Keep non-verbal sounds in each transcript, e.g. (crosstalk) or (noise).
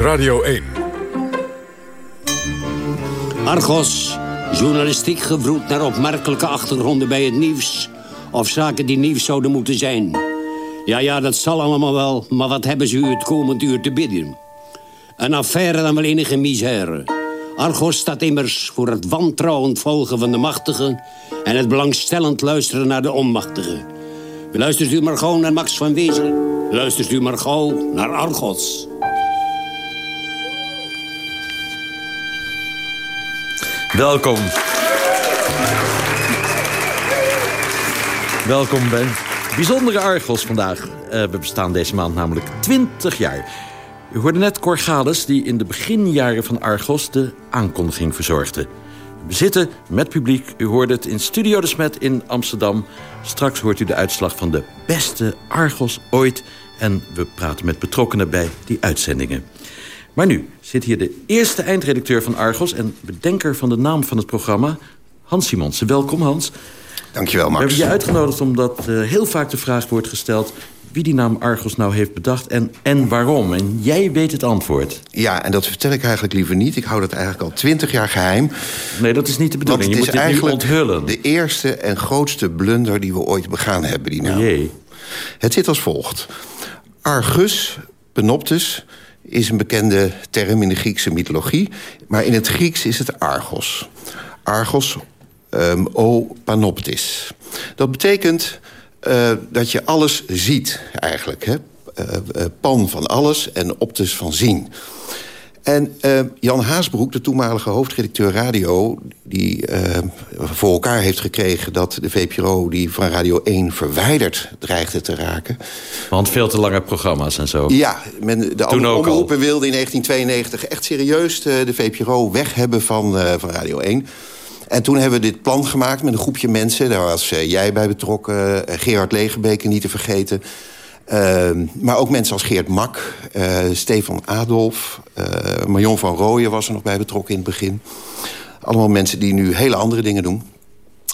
Radio 1. Argos, journalistiek gevroed naar opmerkelijke achtergronden bij het nieuws... of zaken die nieuws zouden moeten zijn. Ja, ja, dat zal allemaal wel, maar wat hebben ze u het komend uur te bidden? Een affaire dan wel enige misère. Argos staat immers voor het wantrouwend volgen van de machtigen... en het belangstellend luisteren naar de onmachtigen. Luistert u maar gewoon naar Max van Wezel. Luistert u maar gauw naar Argos. Welkom. Welkom bij bijzondere Argos vandaag. Uh, we bestaan deze maand namelijk 20 jaar. U hoorde net Corgales die in de beginjaren van Argos de aankondiging verzorgde. We zitten met publiek. U hoorde het in Studio de Smet in Amsterdam. Straks hoort u de uitslag van de beste Argos ooit. En we praten met betrokkenen bij die uitzendingen. Maar nu zit hier de eerste eindredacteur van Argos... en bedenker van de naam van het programma, Hans Simonsen. Welkom, Hans. Dankjewel, Max. We hebben je uitgenodigd omdat uh, heel vaak de vraag wordt gesteld... wie die naam Argos nou heeft bedacht en, en waarom. En jij weet het antwoord. Ja, en dat vertel ik eigenlijk liever niet. Ik hou dat eigenlijk al twintig jaar geheim. Nee, dat is niet de bedoeling. Je moet dit nu onthullen. de eerste en grootste blunder die we ooit begaan hebben, die naam. Jee. Het zit als volgt. Argus, Penoptus is een bekende term in de Griekse mythologie. Maar in het Grieks is het Argos. Argos um, o panoptis. Dat betekent uh, dat je alles ziet, eigenlijk. Hè? Uh, uh, pan van alles en optus van zien. En uh, Jan Haasbroek, de toenmalige hoofdredacteur radio... die uh, voor elkaar heeft gekregen dat de VPRO... die van Radio 1 verwijderd dreigde te raken. Want veel te lange programma's en zo. Ja, men, de andere omroepen wilde in 1992 echt serieus de, de VPRO weg hebben van, uh, van Radio 1... En toen hebben we dit plan gemaakt met een groepje mensen. Daar was jij bij betrokken, Gerard Legebeke niet te vergeten... Uh, maar ook mensen als Geert Mak, uh, Stefan Adolf... Uh, Marion van Rooyen was er nog bij betrokken in het begin. Allemaal mensen die nu hele andere dingen doen.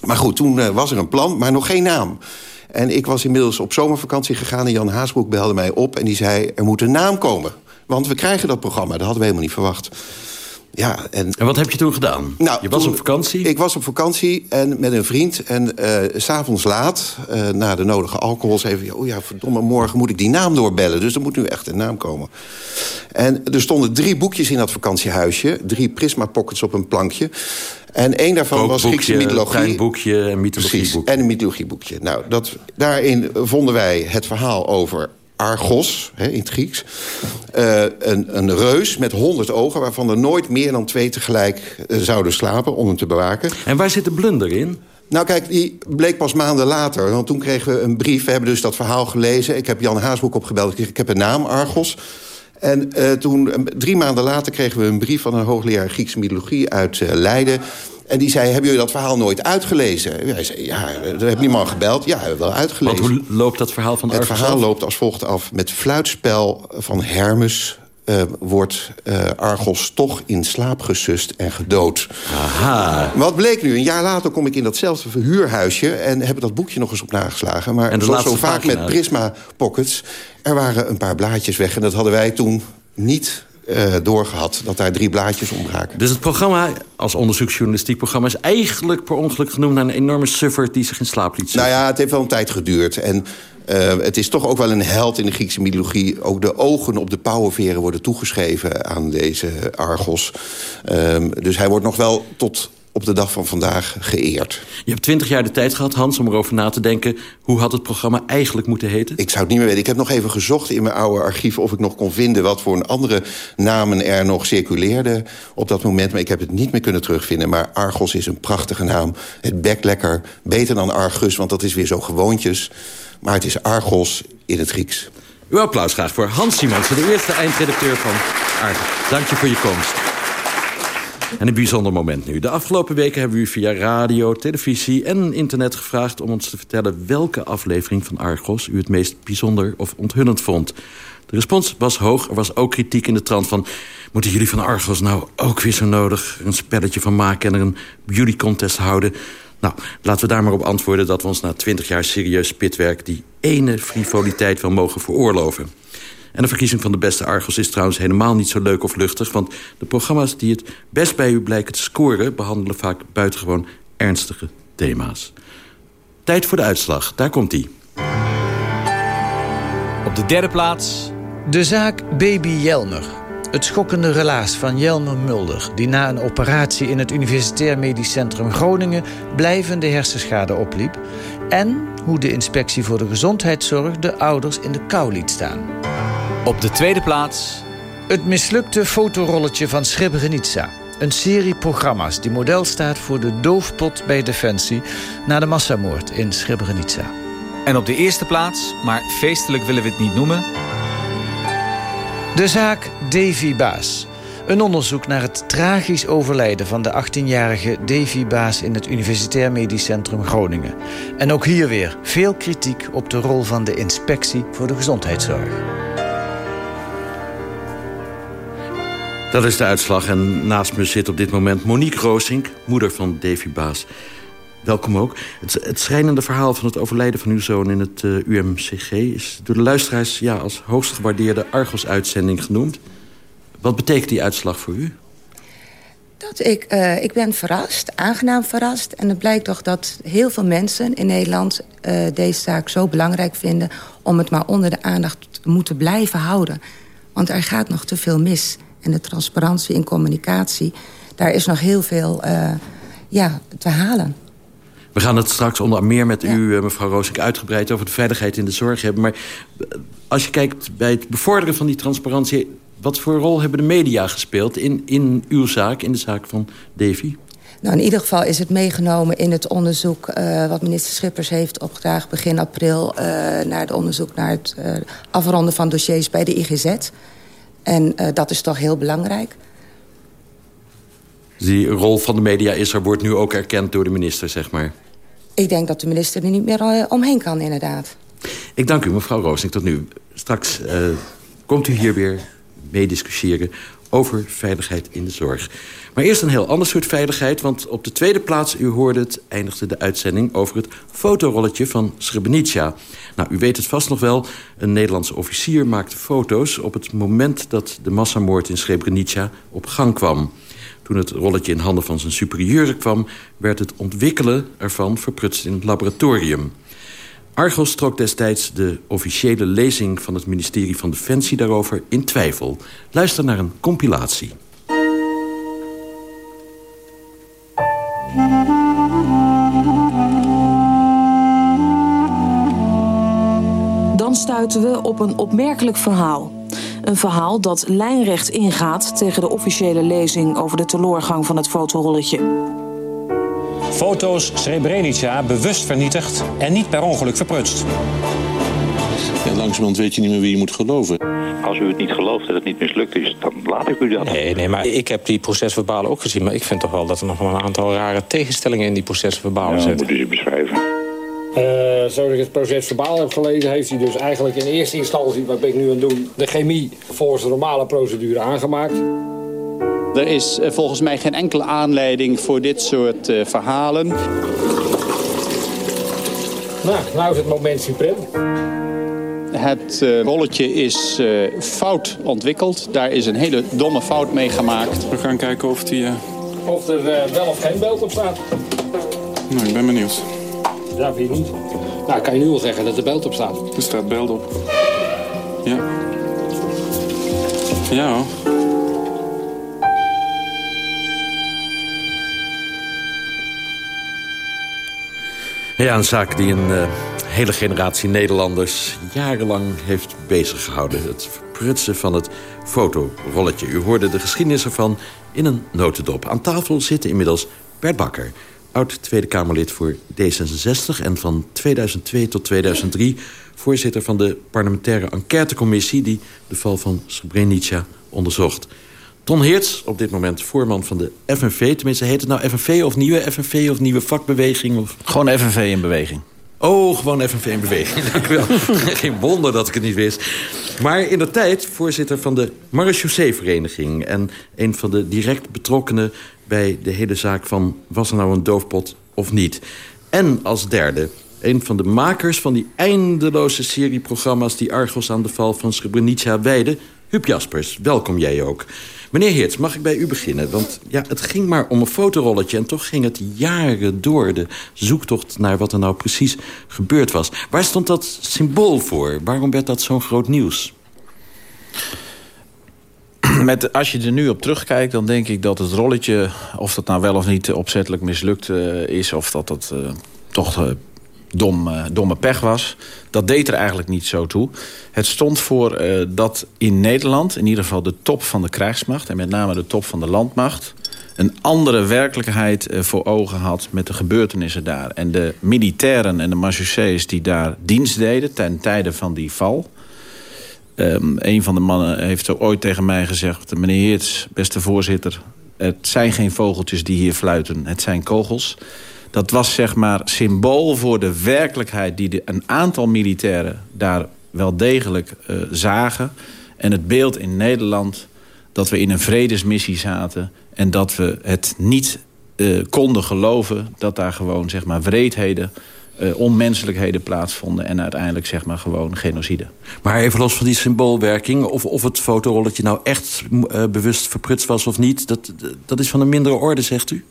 Maar goed, toen eh, was er een plan, maar nog geen naam. En ik was inmiddels op zomervakantie gegaan... en Jan Haasbroek belde mij op en die zei... er moet een naam komen, want we krijgen dat programma. Dat hadden we helemaal niet verwacht. Ja, en, en wat heb je toen gedaan? Nou, je was op vakantie? Ik was op vakantie en met een vriend. En uh, s'avonds laat, uh, na de nodige alcohol... zei ik, oh ja, verdomme, morgen moet ik die naam doorbellen. Dus er moet nu echt een naam komen. En er stonden drie boekjes in dat vakantiehuisje. Drie Prisma Pockets op een plankje. En één daarvan was Griekse mythologie. Een boekje en mythologieboekje. en een mythologieboekje. Nou, dat, daarin vonden wij het verhaal over Argos, hè, in het Grieks. Uh, een, een reus met honderd ogen... waarvan er nooit meer dan twee tegelijk uh, zouden slapen om hem te bewaken. En waar zit de blunder in? Nou kijk, die bleek pas maanden later. Want toen kregen we een brief, we hebben dus dat verhaal gelezen. Ik heb Jan Haasboek opgebeld, ik heb een naam, Argos. En uh, toen, drie maanden later kregen we een brief van een hoogleraar Griekse mythologie uit Leiden... En die zei, hebben jullie dat verhaal nooit uitgelezen? Hij zei, ja, er heeft niemand gebeld. Ja, hebben we wel uitgelezen. Want hoe loopt dat verhaal van Argus Het verhaal loopt als volgt af. Met fluitspel van Hermes uh, wordt uh, Argos toch in slaap gesust en gedood. Aha. Wat bleek nu? Een jaar later kom ik in datzelfde verhuurhuisje... en heb dat boekje nog eens op nageslagen. Maar en zoals zo vaak met Prisma Pockets... er waren een paar blaadjes weg. En dat hadden wij toen niet uh, doorgehad dat daar drie blaadjes ombraken. Dus het programma, als onderzoeksjournalistiek programma... is eigenlijk per ongeluk genoemd naar een enorme suffer... die zich in slaap liet Nou ja, het heeft wel een tijd geduurd. En uh, het is toch ook wel een held in de Griekse mythologie. Ook de ogen op de pauwenveren worden toegeschreven aan deze Argos. Um, dus hij wordt nog wel tot op de dag van vandaag geëerd. Je hebt twintig jaar de tijd gehad, Hans, om erover na te denken... hoe had het programma eigenlijk moeten heten? Ik zou het niet meer weten. Ik heb nog even gezocht in mijn oude archief... of ik nog kon vinden wat voor een andere namen er nog circuleerden op dat moment. Maar ik heb het niet meer kunnen terugvinden. Maar Argos is een prachtige naam. Het bekt lekker. Beter dan Argus, want dat is weer zo gewoontjes. Maar het is Argos in het Grieks. Uw applaus graag voor Hans Simons, de eerste eindredacteur van Argos. Dank je voor je komst. En een bijzonder moment nu. De afgelopen weken hebben we u via radio, televisie en internet gevraagd... om ons te vertellen welke aflevering van Argos u het meest bijzonder of onthullend vond. De respons was hoog. Er was ook kritiek in de trant van... moeten jullie van Argos nou ook weer zo nodig een spelletje van maken... en een beauty contest houden? Nou, laten we daar maar op antwoorden dat we ons na twintig jaar serieus spitwerk... die ene frivoliteit wel mogen veroorloven. En de verkiezing van de beste Argos is trouwens helemaal niet zo leuk of luchtig... want de programma's die het best bij u blijken te scoren... behandelen vaak buitengewoon ernstige thema's. Tijd voor de uitslag, daar komt hij. Op de derde plaats... De zaak Baby Jelmer. Het schokkende relaas van Jelmer Mulder... die na een operatie in het Universitair Medisch Centrum Groningen... blijvende hersenschade opliep... en hoe de inspectie voor de gezondheidszorg... de ouders in de kou liet staan. Op de tweede plaats... Het mislukte fotorolletje van Srebrenica. Een serie programma's die model staat voor de doofpot bij Defensie... na de massamoord in Srebrenica. En op de eerste plaats, maar feestelijk willen we het niet noemen... De zaak Davy Baas. Een onderzoek naar het tragisch overlijden van de 18-jarige Davy Baas... in het Universitair Medisch Centrum Groningen. En ook hier weer veel kritiek op de rol van de inspectie voor de gezondheidszorg. Dat is de uitslag en naast me zit op dit moment Monique Roosink... moeder van Davy Baas. Welkom ook. Het, schrijnende verhaal van het overlijden van uw zoon in het eh, UMCG... is door de luisteraars ja, als hoogst gewaardeerde Argos-uitzending genoemd. Wat betekent die uitslag voor u? Dat ik, uh, ik ben verrast, aangenaam verrast. En het blijkt toch dat heel veel mensen in Nederland uh, deze zaak zo belangrijk vinden... om het maar onder de aandacht te moeten blijven houden. Want er gaat nog te veel mis. En de transparantie in communicatie, daar is nog heel veel uh, ja, te halen. We gaan het straks onder meer met u, eh, mevrouw Roosink, uitgebreid... over de veiligheid in de zorg hebben. Maar eh, als je kijkt bij het bevorderen van die transparantie... wat voor rol hebben de media gespeeld in, in uw zaak, in de zaak van Davy? Nou, in ieder geval is het meegenomen in het onderzoek... Uh, wat minister Schippers heeft opgedragen begin april... Uh, naar het onderzoek naar het uh, afronden van dossiers bij de IGZ. En dat is toch heel belangrijk. Die rol van de media is er, wordt nu ook erkend door de minister, zeg maar. Ik denk dat de minister er niet meer omheen kan, inderdaad. Ik dank u, mevrouw Roosink, tot nu. Straks komt u hier weer mee discussiëren over veiligheid in de zorg. Maar eerst een heel ander soort veiligheid, want op de tweede plaats, u hoorde het, eindigde de uitzending over het fotorolletje van Srebrenica. Nou, u weet het vast nog wel, een Nederlandse officier maakte foto's op het moment dat de massamoord in Srebrenica op gang kwam. Toen het rolletje in handen van zijn superieuren kwam... werd het ontwikkelen ervan verprutst in het laboratorium. Argos trok destijds de officiële lezing van het ministerie van Defensie daarover in twijfel. Luister naar een compilatie. Dan stuiten we op een opmerkelijk verhaal. Een verhaal dat lijnrecht ingaat tegen de officiële lezing over de teloorgang van het fotorolletje. Foto's Srebrenica bewust vernietigd en niet per ongeluk verprutst. Ja, langzamerhand weet je niet meer wie je moet geloven. Als u het niet gelooft dat het niet mislukt is, dan laat ik u dat. Nee, nee, maar ik heb die procesverbalen ook gezien. Maar ik vind toch wel dat er nog wel een aantal rare tegenstellingen in die procesverbalen ja, zitten. moet u ze beschrijven. Uh, zoals ik het proces verbaal heb gelezen, heeft hij dus eigenlijk in eerste instantie, wat ben ik nu aan het doen, de chemie volgens de normale procedure aangemaakt. Er is uh, volgens mij geen enkele aanleiding voor dit soort uh, verhalen. Nou, nou is het moment suprem. Het rolletje is fout ontwikkeld. Daar is een hele domme fout mee gemaakt. We gaan kijken of, die, of er wel of geen beeld op staat. Nou, ik ben benieuwd. Ja, vind je niet? Nou, kan je nu wel zeggen dat er beeld op staat. Er staat beeld op. Ja. Ja hoor. Ja, een zaak die een uh, hele generatie Nederlanders jarenlang heeft bezig gehouden. Het verprutsen van het fotorolletje. U hoorde de geschiedenis ervan in een notendop. Aan tafel zitten inmiddels Bert Bakker, oud-Tweede Kamerlid voor D66... en van 2002 tot 2003 voorzitter van de parlementaire enquêtecommissie... die de val van Srebrenica onderzocht. Ton Heerts, op dit moment voorman van de FNV. Tenminste, heet het nou FNV of nieuwe FNV of nieuwe vakbeweging? Of... Gewoon FNV in beweging. Oh, gewoon FNV in beweging. Dank u wel. (laughs) Geen wonder dat ik het niet wist. Maar in de tijd voorzitter van de Marechaussee-vereniging... en een van de direct betrokkenen bij de hele zaak van... was er nou een doofpot of niet? En als derde Een van de makers van die eindeloze serie programma's... die Argos aan de val van Srebrenica wijden. Huub Jaspers, welkom jij ook. Meneer Heerts, mag ik bij u beginnen? Want ja, het ging maar om een fotorolletje... en toch ging het jaren door, de zoektocht naar wat er nou precies gebeurd was. Waar stond dat symbool voor? Waarom werd dat zo'n groot nieuws? Met, als je er nu op terugkijkt, dan denk ik dat het rolletje... of dat nou wel of niet opzettelijk mislukt uh, is... of dat dat uh, toch uh, dom, domme pech was. Dat deed er eigenlijk niet zo toe. Het stond voor dat in Nederland, in ieder geval de top van de krijgsmacht... en met name de top van de landmacht... een andere werkelijkheid voor ogen had met de gebeurtenissen daar. En de militairen en de marechaussées die daar dienst deden... ten tijde van die val Um, een van de mannen heeft ooit tegen mij gezegd... meneer Heerts, beste voorzitter... het zijn geen vogeltjes die hier fluiten, het zijn kogels. Dat was zeg maar symbool voor de werkelijkheid... die de, een aantal militairen daar wel degelijk uh, zagen. En het beeld in Nederland dat we in een vredesmissie zaten... en dat we het niet uh, konden geloven dat daar gewoon zeg maar, wreedheden uh, onmenselijkheden plaatsvonden... en uiteindelijk zeg maar gewoon genocide. Maar even los van die symboolwerking... of, of het fotorolletje nou echt bewust verprutst was of niet... Dat, dat is van een mindere orde, zegt u?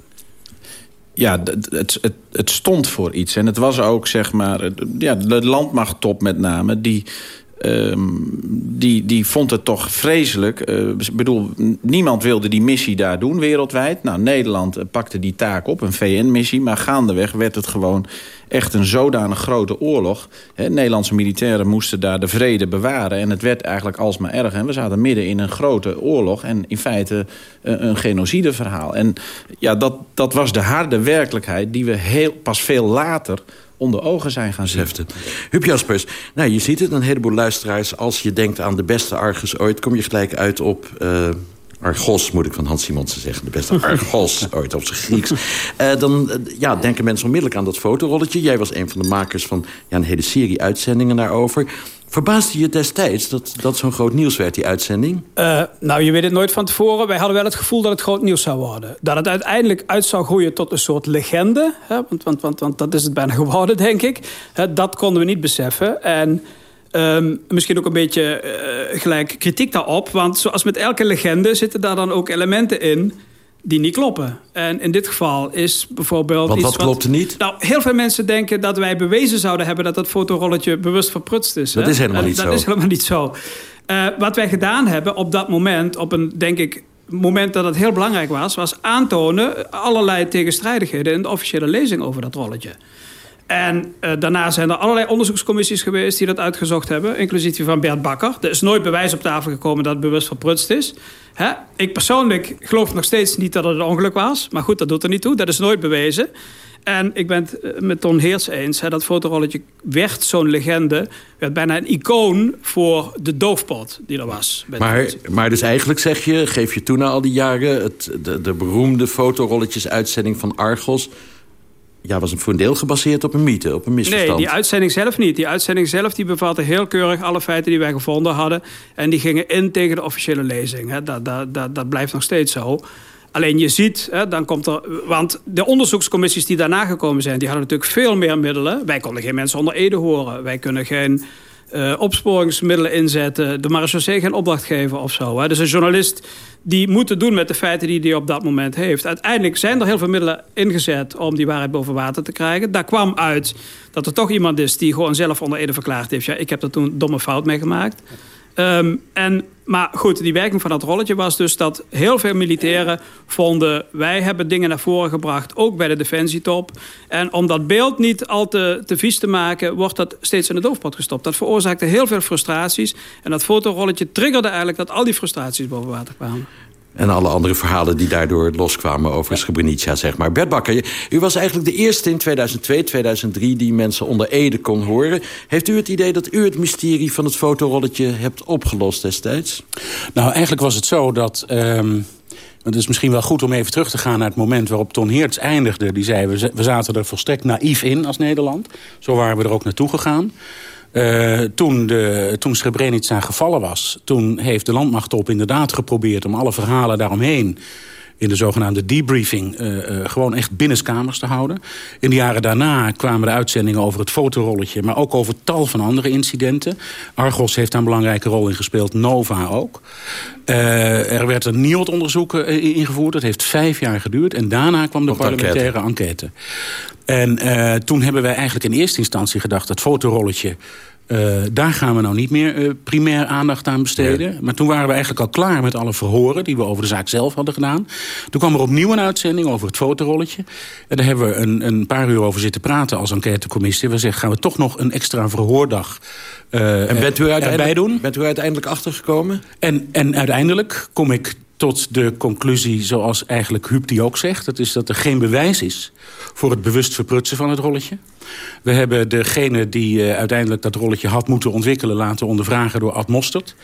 Ja, het, het, het, stond voor iets. En het was ook, zeg maar, ja, de landmachttop met name... die Um, die, die vond het toch vreselijk. Uh, bedoel, niemand wilde die missie daar doen wereldwijd. Nou, Nederland pakte die taak op, een VN-missie. Maar gaandeweg werd het gewoon echt een zodanig grote oorlog. Nederlandse militairen moesten daar de vrede bewaren. En het werd eigenlijk alsmaar erg. En we zaten midden in een grote oorlog. En in feite een, een genocideverhaal. En ja, dat, dat was de harde werkelijkheid die we heel, pas veel later onder ogen zijn gaan zetten. Huub Jaspers, nou, je ziet het, een heleboel luisteraars... als je denkt aan de beste Argus ooit... kom je gelijk uit op... Uh, Argos, moet ik van Hans Simonsen zeggen. De beste (laughs) Argos, ooit op zijn Grieks. Uh, dan uh, ja, denken mensen onmiddellijk aan dat fotorolletje. Jij was een van de makers van ja, een hele serie uitzendingen daarover. Verbaasde je destijds dat, dat zo'n groot nieuws werd, die uitzending? Uh, nou, je weet het nooit van tevoren. Wij hadden wel het gevoel dat het groot nieuws zou worden. Dat het uiteindelijk uit zou groeien tot een soort legende. Hè? Want, want, want, want dat is het bijna (laughs) geworden, denk ik. Hè, dat konden we niet beseffen. En um, misschien ook een beetje uh, gelijk kritiek daarop. Want zoals met elke legende zitten daar dan ook elementen in die niet kloppen. En in dit geval is bijvoorbeeld... Want wat klopte niet? Nou, heel veel mensen denken dat wij bewezen zouden hebben... dat dat fotorolletje bewust verprutst is. Dat hè? is helemaal niet dat zo. Dat is helemaal niet zo. Uh, wat wij gedaan hebben op dat moment... op een, denk ik, moment dat het heel belangrijk was... was aantonen allerlei tegenstrijdigheden... in de officiële lezing over dat rolletje. En uh, daarna zijn er allerlei onderzoekscommissies geweest... die dat uitgezocht hebben, inclusief die van Bert Bakker. Er is nooit bewijs op tafel gekomen dat het bewust verprutst is. Hè? Ik persoonlijk geloof nog steeds niet dat het een ongeluk was. Maar goed, dat doet er niet toe. Dat is nooit bewezen. En ik ben het met Ton Heers eens. Hè, dat fotorolletje werd zo'n legende. Werd bijna een icoon voor de doofpot die er was. Maar, maar dus eigenlijk zeg je, geef je toen na al die jaren... Het, de, de beroemde fotorolletjes-uitzending van Argos ja, was voor een deel gebaseerd op een mythe, op een misverstand. Nee, die uitzending zelf niet. Die uitzending zelf die bevatte heel keurig alle feiten die wij gevonden hadden. En die gingen in tegen de officiële lezing. Dat, dat, dat, dat blijft nog steeds zo. Alleen je ziet, hè, dan komt er... Want de onderzoekscommissies die daarna gekomen zijn... die hadden natuurlijk veel meer middelen. Wij konden geen mensen onder ede horen. Wij kunnen geen uh, opsporingsmiddelen inzetten. De marechaussee geen opdracht geven of zo. Hè. Dus een journalist die moet doen met de feiten die hij op dat moment heeft. Uiteindelijk zijn er heel veel middelen ingezet om die waarheid boven water te krijgen. Daar kwam uit dat er toch iemand is die gewoon zelf onder ede verklaard heeft... ja, ik heb er toen een domme fout mee gemaakt. Um, en, maar goed, die werking van dat rolletje was dus dat heel veel militairen vonden... wij hebben dingen naar voren gebracht, ook bij de defensietop. En om dat beeld niet al te, te vies te maken... wordt dat steeds in de doofpot gestopt. Dat veroorzaakte heel veel frustraties. En dat fotorolletje triggerde eigenlijk dat al die frustraties boven water kwamen. En alle andere verhalen die daardoor loskwamen over Srebrenica, zeg maar. Bert Bakker, u was eigenlijk de eerste in 2002, 2003... die mensen onder Ede kon horen. Heeft u het idee dat u het mysterie van het fotorolletje hebt opgelost destijds? Nou, eigenlijk was het zo dat... Um... Het is misschien wel goed om even terug te gaan naar het moment waarop Ton Heerts eindigde. Die zei, we zaten er volstrekt naïef in als Nederland. Zo waren we er ook naartoe gegaan. Uh, toen, de, toen Srebrenica gevallen was... toen heeft de landmachttop inderdaad geprobeerd om alle verhalen daaromheen... in de zogenaamde debriefing uh, uh, gewoon echt binnenskamers te houden. In de jaren daarna kwamen de uitzendingen over het fotorolletje... maar ook over tal van andere incidenten. Argos heeft daar een belangrijke rol in gespeeld, Nova ook. Uh, er werd een nieuw onderzoek ingevoerd, dat heeft vijf jaar geduurd... en daarna kwam de parlementaire enquête. enquête. En toen hebben wij eigenlijk in eerste instantie gedacht... dat fotorolletje uh, daar gaan we nou niet meer uh, primair aandacht aan besteden. Maar toen waren we eigenlijk al klaar met alle verhoren... die we over de zaak zelf hadden gedaan. Toen kwam er opnieuw een uitzending over het fotorolletje. En daar hebben we een, een paar uur over zitten praten als enquêtecommissie. We zeggen, gaan we toch nog een extra verhoordag uh, en bent u uiteindelijk, doen? Bent u uiteindelijk achtergekomen? En, en uiteindelijk kom ik tot de conclusie zoals eigenlijk Huub die ook zegt. Dat is dat er geen bewijs is voor het bewust verprutsen van het rolletje. We hebben degene die uh, uiteindelijk dat rolletje had moeten ontwikkelen... laten ondervragen door Ad Mostert.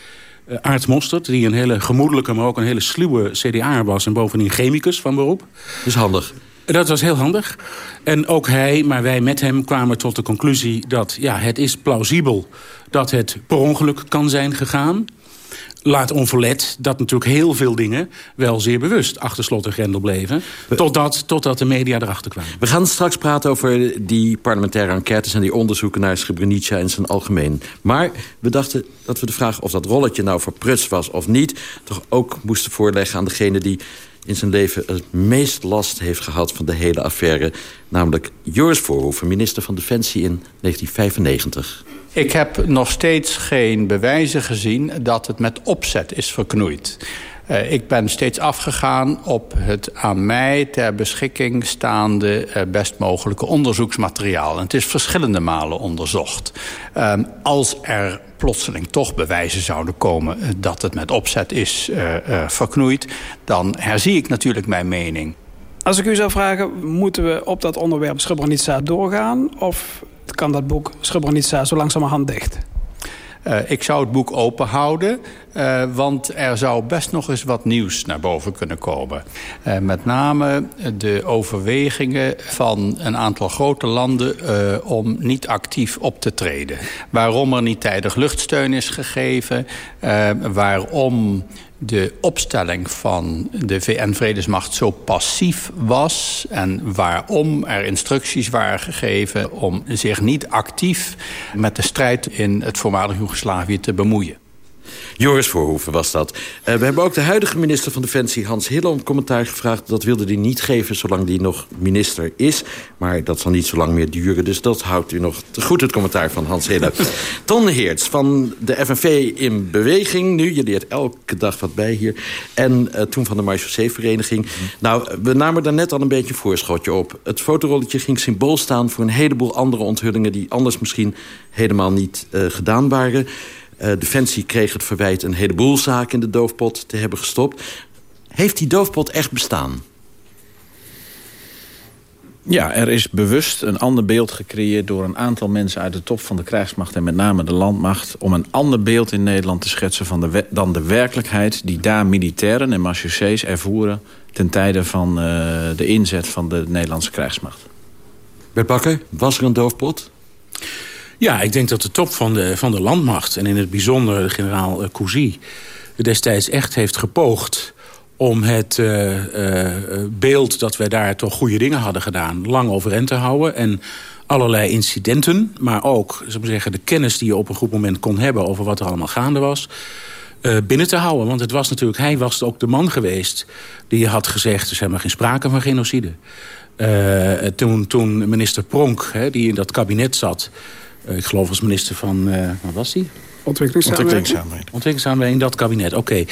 Uh, Aart Mostert, die een hele gemoedelijke, maar ook een hele sluwe CDA was... en bovendien chemicus van beroep. Dat is handig. Dat was heel handig. En ook hij, maar wij met hem, kwamen tot de conclusie dat ja, het is plausibel dat het per ongeluk kan zijn gegaan laat onverlet dat natuurlijk heel veel dingen wel zeer bewust achter slot en grendel bleven. Totdat, totdat de media erachter kwamen. We gaan straks praten over die parlementaire enquêtes en die onderzoeken naar Srebrenica in zijn algemeen. Maar we dachten dat we de vraag of dat rolletje nou verprutst was of niet... toch ook moesten voorleggen aan degene die in zijn leven het meest last heeft gehad van de hele affaire. Namelijk Joris Voorhoeven, minister van Defensie in 1995. Ik heb nog steeds geen bewijzen gezien dat het met opzet is verknoeid. Uh, ik ben steeds afgegaan op het aan mij ter beschikking staande uh, best mogelijke onderzoeksmateriaal. En het is verschillende malen onderzocht. Uh, als er plotseling toch bewijzen zouden komen dat het met opzet is verknoeid... dan herzie ik natuurlijk mijn mening. Als ik u zou vragen, moeten we op dat onderwerp Srebrenica doorgaan... of kan dat boek Srebrenica zo langzamerhand dicht? Uh, ik zou het boek open houden, uh, want er zou best nog eens wat nieuws naar boven kunnen komen. Uh, met name de overwegingen van een aantal grote landen om niet actief op te treden. Waarom er niet tijdig luchtsteun is gegeven, waarom de opstelling van de VN-vredesmacht zo passief was... en waarom er instructies waren gegeven om zich niet actief... met de strijd in het voormalig Joegoslavië te bemoeien. Joris Voorhoeven was dat. Uh, we hebben ook de huidige minister van Defensie, Hans Hille... om commentaar gevraagd. Dat wilde hij niet geven zolang hij nog minister is. Maar dat zal niet zo lang meer duren. Dus dat houdt u nog goed, het commentaar van Hans Hille. (laughs) Ton Heerts van de FNV in beweging. Nu, je leert elke dag wat bij hier. En uh, toen van de Marchaussee-vereniging. Nou, we namen daar net al een beetje een voorschotje op. Het fotorolletje ging symbool staan voor een heleboel andere onthullingen... die anders misschien helemaal niet uh, gedaan waren... Uh, Defensie kreeg het verwijt een heleboel zaken in de doofpot te hebben gestopt. Heeft die doofpot echt bestaan? Ja, er is bewust een ander beeld gecreëerd... door een aantal mensen uit de top van de krijgsmacht... en met name de landmacht... om een ander beeld in Nederland te schetsen... Van de dan de werkelijkheid die daar militairen en marechaussées ervoeren... ten tijde van uh, de inzet van de Nederlandse krijgsmacht. Bert Bakker, was er een doofpot? Ja, ik denk dat de top van de, van de landmacht... en in het bijzonder de generaal uh, Cousy... destijds echt heeft gepoogd om het uh, uh, beeld dat wij daar toch goede dingen hadden gedaan... lang overeind te houden en allerlei incidenten... maar ook zou zeggen, de kennis die je op een goed moment kon hebben... over wat er allemaal gaande was... Binnen te houden. Want het was natuurlijk, hij was ook de man geweest die had gezegd... er is helemaal geen sprake van genocide. Toen, toen minister Pronk, hè, die in dat kabinet zat... Uh, ik geloof als minister van... Uh, wat was die? Ontwikkelingssamenwerking. Ontwikkelingssamenwerking, dat kabinet, oké.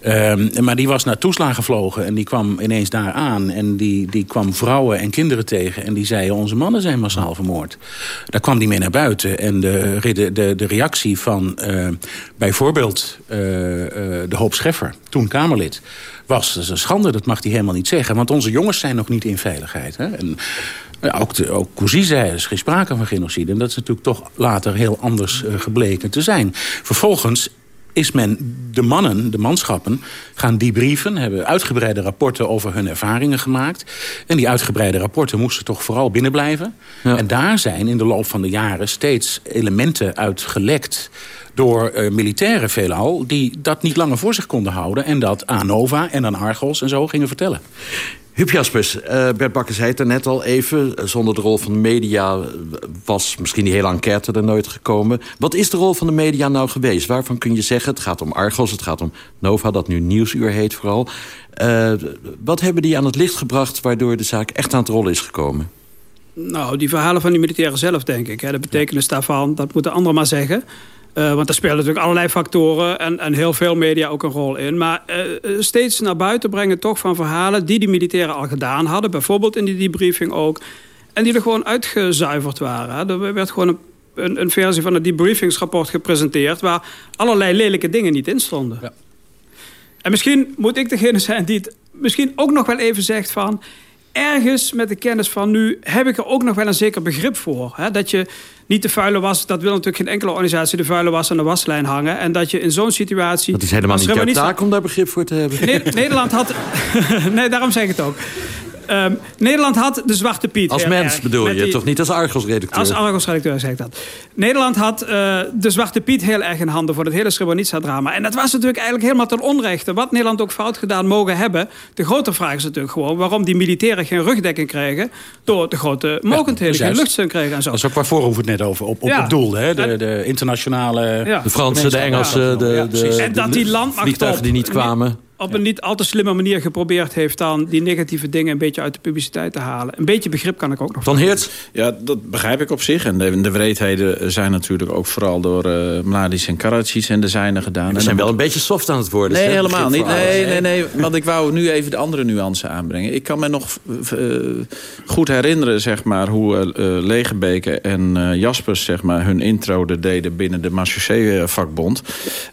Okay. Um, maar die was naar toeslagen gevlogen en die kwam ineens daar aan. En die, die kwam vrouwen en kinderen tegen. En die zeiden, onze mannen zijn massaal vermoord. Daar kwam die mee naar buiten. En de, de, de, de reactie van uh, bijvoorbeeld uh, uh, de Hoop Scheffer, toen Kamerlid was. Dat is een schande, dat mag hij helemaal niet zeggen. Want onze jongens zijn nog niet in veiligheid. Hè? En ja, ook, de, ook Cousy zei, er is geen sprake van genocide. En dat is natuurlijk toch later heel anders uh, gebleken te zijn. Vervolgens is men de mannen, de manschappen, gaan debrieven... hebben uitgebreide rapporten over hun ervaringen gemaakt. En die uitgebreide rapporten moesten toch vooral binnenblijven. Ja. En daar zijn in de loop van de jaren steeds elementen uit gelekt door uh, militairen veelal... die dat niet langer voor zich konden houden... en dat aan Nova en aan Argos en zo gingen vertellen. Huub Jaspers, uh, Bert Bakker zei het er net al even. Zonder de rol van de media was misschien die hele enquête er nooit gekomen. Wat is de rol van de media nou geweest? Waarvan kun je zeggen, het gaat om Argos, het gaat om Nova... dat nu Nieuwsuur heet vooral. Uh, wat hebben die aan het licht gebracht... waardoor de zaak echt aan het rollen is gekomen? Nou, die verhalen van die militairen zelf, denk ik. Hè. De betekenis daarvan, dat moeten anderen maar zeggen... Uh, want daar spelen natuurlijk allerlei factoren en, en heel veel media ook een rol in. Maar uh, steeds naar buiten brengen toch van verhalen die die militairen al gedaan hadden. Bijvoorbeeld in die debriefing ook. En die er gewoon uitgezuiverd waren. Er werd gewoon een, een, een, versie van het debriefingsrapport gepresenteerd... waar allerlei lelijke dingen niet in stonden. Ja. En misschien moet ik degene zijn die het misschien ook nog wel even zegt van ergens met de kennis van nu heb ik er ook nog wel een zeker begrip voor. Hè? Dat je niet de vuile was, dat wil natuurlijk geen enkele organisatie de vuile was aan de waslijn hangen. En dat je in zo'n situatie... Dat is helemaal niet jouw taak om daar begrip voor te hebben. Nederland had... (laughs) (laughs) nee, daarom zeg ik het ook. Um, Nederland had de Zwarte Piet. Als mens bedoel je, toch niet als Argos-redacteur? Als Argos-redacteur zeg ik dat. Nederland had uh, de Zwarte Piet heel erg in handen... voor het hele Srebrenica-drama. En dat was natuurlijk eigenlijk helemaal ten onrechte. Wat Nederland ook fout gedaan mogen hebben... de grote vraag is natuurlijk gewoon... waarom die militairen geen rugdekking krijgen... door de grote mogendheden, ja, geen luchtsteun kregen en zo. Dat is ook waarvoor we het net over, op, op ja. het doel. Hè? De, de internationale... Ja. De Fransen, de Engelsen, de, de, de, en dat die landmacht die niet kwamen op een niet al te slimme manier geprobeerd heeft... dan die negatieve dingen een beetje uit de publiciteit te halen. Een beetje begrip kan ik ook nog. Van Heert? Ja, dat begrijp ik op zich. En de, de wreedheden zijn natuurlijk ook vooral door uh, Mladic en Karadzic en de zijnen gedaan. We zijn wel een beetje soft aan het worden. Nee, helemaal niet. Nee, nee, nee, want ik wou nu even de andere nuance aanbrengen. Ik kan me nog uh, goed herinneren, zeg maar, hoe uh, Legebeke en Jaspers zeg maar, hun intro deden binnen de Marchusee-vakbond.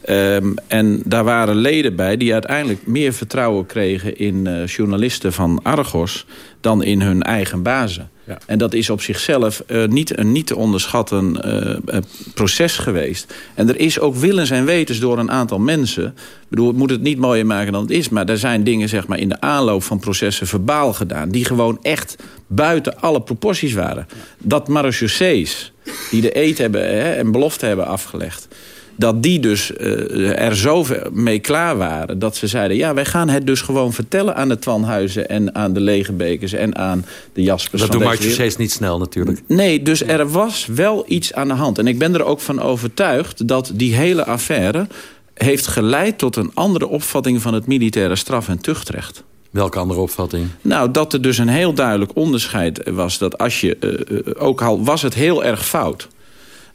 Um, en daar waren leden bij die uiteindelijk meer vertrouwen kregen in uh, journalisten van Argos... dan in hun eigen bazen. Ja. En dat is op zichzelf uh, niet een niet te onderschatten uh, proces geweest. En er is ook willens en wetens door een aantal mensen... Ik bedoel, ik moet het niet mooier maken dan het is... maar er zijn dingen zeg maar, in de aanloop van processen verbaal gedaan... die gewoon echt buiten alle proporties waren. Dat marechaussees die de eet hebben hè, en belofte hebben afgelegd dat die dus uh, er zo mee klaar waren... dat ze zeiden, ja, wij gaan het dus gewoon vertellen aan de Twanhuizen... en aan de Legebekers en aan de Jaspers. Dat Martje steeds niet snel natuurlijk. Nee, dus er was wel iets aan de hand. En ik ben er ook van overtuigd dat die hele affaire... heeft geleid tot een andere opvatting van het militaire straf- en tuchtrecht. Welke andere opvatting? Nou, dat er dus een heel duidelijk onderscheid was... dat als je, uh, ook al was het heel erg fout...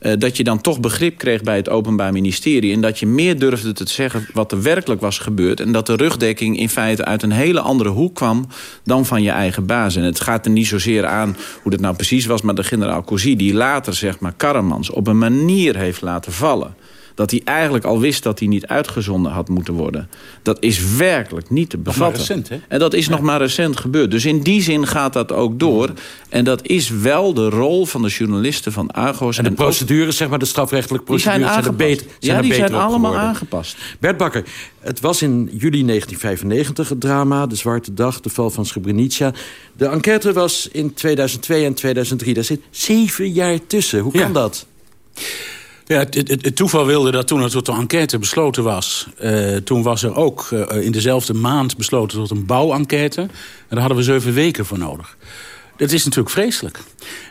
Uh, dat je dan toch begrip kreeg bij het Openbaar Ministerie... en dat je meer durfde te zeggen wat er werkelijk was gebeurd... en dat de rugdekking in feite uit een hele andere hoek kwam... dan van je eigen baas. En het gaat er niet zozeer aan hoe dat nou precies was... maar de generaal Cousy die later zeg maar Karremans op een manier heeft laten vallen dat hij eigenlijk al wist dat hij niet uitgezonden had moeten worden. Dat is werkelijk niet te bevatten. Recent? En dat is nog maar recent gebeurd. Dus in die zin gaat dat ook door. En dat is wel de rol van de journalisten van Argos. En de procedures, zeg maar, de strafrechtelijke procedures... Die zijn, zijn, beter, zijn ja, die zijn allemaal aangepast. Bert Bakker, het was in juli 1995 het drama, de Zwarte Dag, de val van Srebrenica. De enquête was in 2002 en 2003. Daar zit zeven jaar tussen. Hoe kan ja. dat? Ja, het, het, het, toeval wilde dat toen er tot de enquête besloten was... Uh, toen was er ook uh, in dezelfde maand besloten tot een bouwenquête. En daar hadden we zeven weken voor nodig. Dat is natuurlijk vreselijk.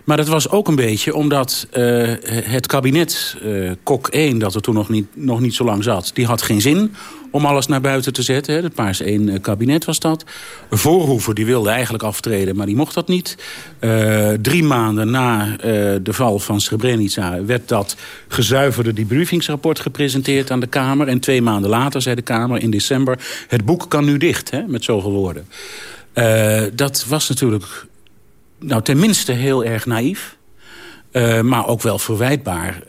Maar dat was ook een beetje omdat uh, het kabinet, Kok 1, dat er toen nog niet, nog niet zo lang zat... die had geen zin om alles naar buiten te zetten. Hè. Het Paars 1 eh, kabinet was dat. Voorhoeven die wilde eigenlijk aftreden, maar die mocht dat niet. Uh, drie maanden na uh, de val van Srebrenica werd dat gezuiverde debriefingsrapport gepresenteerd aan de Kamer. En twee maanden later zei de Kamer in december... het boek kan nu dicht, hè, met zoveel woorden. Dat was natuurlijk nou, tenminste heel erg naïef. Maar ook wel verwijtbaar,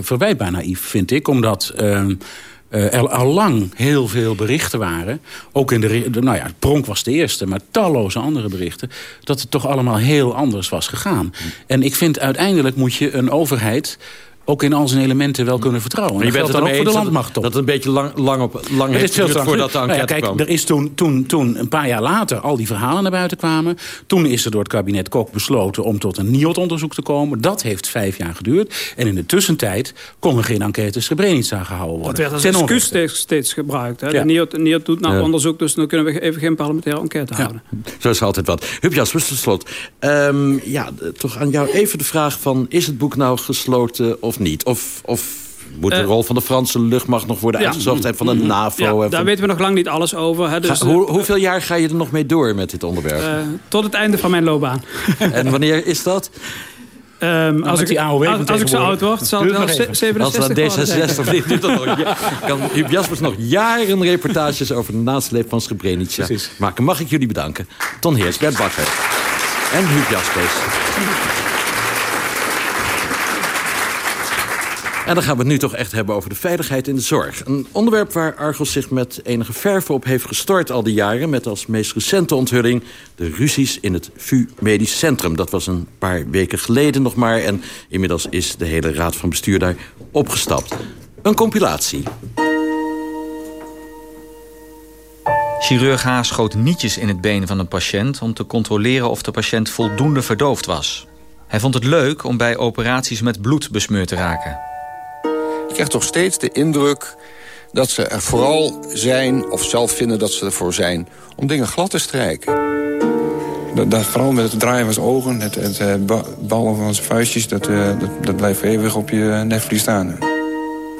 verwijtbaar naïef, vind ik. Omdat uh, er al lang heel veel berichten waren. Ook in de, nou ja, Pronk was de eerste, maar talloze andere berichten. Dat het toch allemaal heel anders was gegaan. En ik vind uiteindelijk moet je een overheid ook in al zijn elementen wel kunnen vertrouwen. Maar je bent het ook voor de landmacht Dat het een beetje lang, lang, op, lang het heeft geduurd voordat de enquête nou ja, kijk, kwam. Er is toen, toen, toen, een paar jaar later, al die verhalen naar buiten kwamen. Toen is er door het kabinet Kok besloten om tot een NIOT-onderzoek te komen. Dat heeft vijf jaar geduurd. En in de tussentijd konden geen enquêtes Srebrenica gehouden worden. Dat werd als excuus steeds, steeds gebruikt. Hè? Ja. De NIOT, NIOT doet nou Ja. onderzoek, dus dan kunnen we even geen parlementaire enquête houden. Zo is er altijd wat. Huub Jaspers, tot slot. Ehm, ja, toch aan jou even de vraag van... is het boek nou gesloten of niet? Of, of moet de Eh, rol van de Franse luchtmacht nog worden ja. uitgezocht... en van de NAVO? Ja, en daar van- weten we nog lang niet alles over. Hè? Dus, Ga- hoe, hoeveel jaar ga je er nog mee door met dit onderwerp? eh, tot het einde van mijn loopbaan. (laughs) en wanneer is dat? Ehm, als, met ik, die AOW als, als ik zo oud word, zal het wel Duurt nog even. 67 Als ik. D66 dit doet, dan nog, ja, kan Huub Jaspers nog jaren reportages... over de nasleep van Srebrenica maken. Mag ik jullie bedanken. Ton Heers, Bert Bakker en Huub Jaspers. En dan gaan we het nu toch echt hebben over de veiligheid in de zorg. Een onderwerp waar Argos zich met enige verve op heeft gestort al die jaren... met als meest recente onthulling de ruzies in het VU Medisch Centrum. Dat was een paar weken geleden nog maar... en inmiddels is de hele raad van bestuur daar opgestapt. Een compilatie. Chirurg H. schoot nietjes in het been van een patiënt... om te controleren of de patiënt voldoende verdoofd was. Hij vond het leuk om bij operaties met bloed besmeurd te raken. Ik krijg toch steeds de indruk dat ze er vooral zijn... of zelf vinden dat ze ervoor zijn om dingen glad te strijken. Dat, dat, vooral met het draaien van zijn ogen, het, het eh, ba- ballen van zijn vuistjes... Dat, eh, dat, dat blijft eeuwig op je netvlies staan.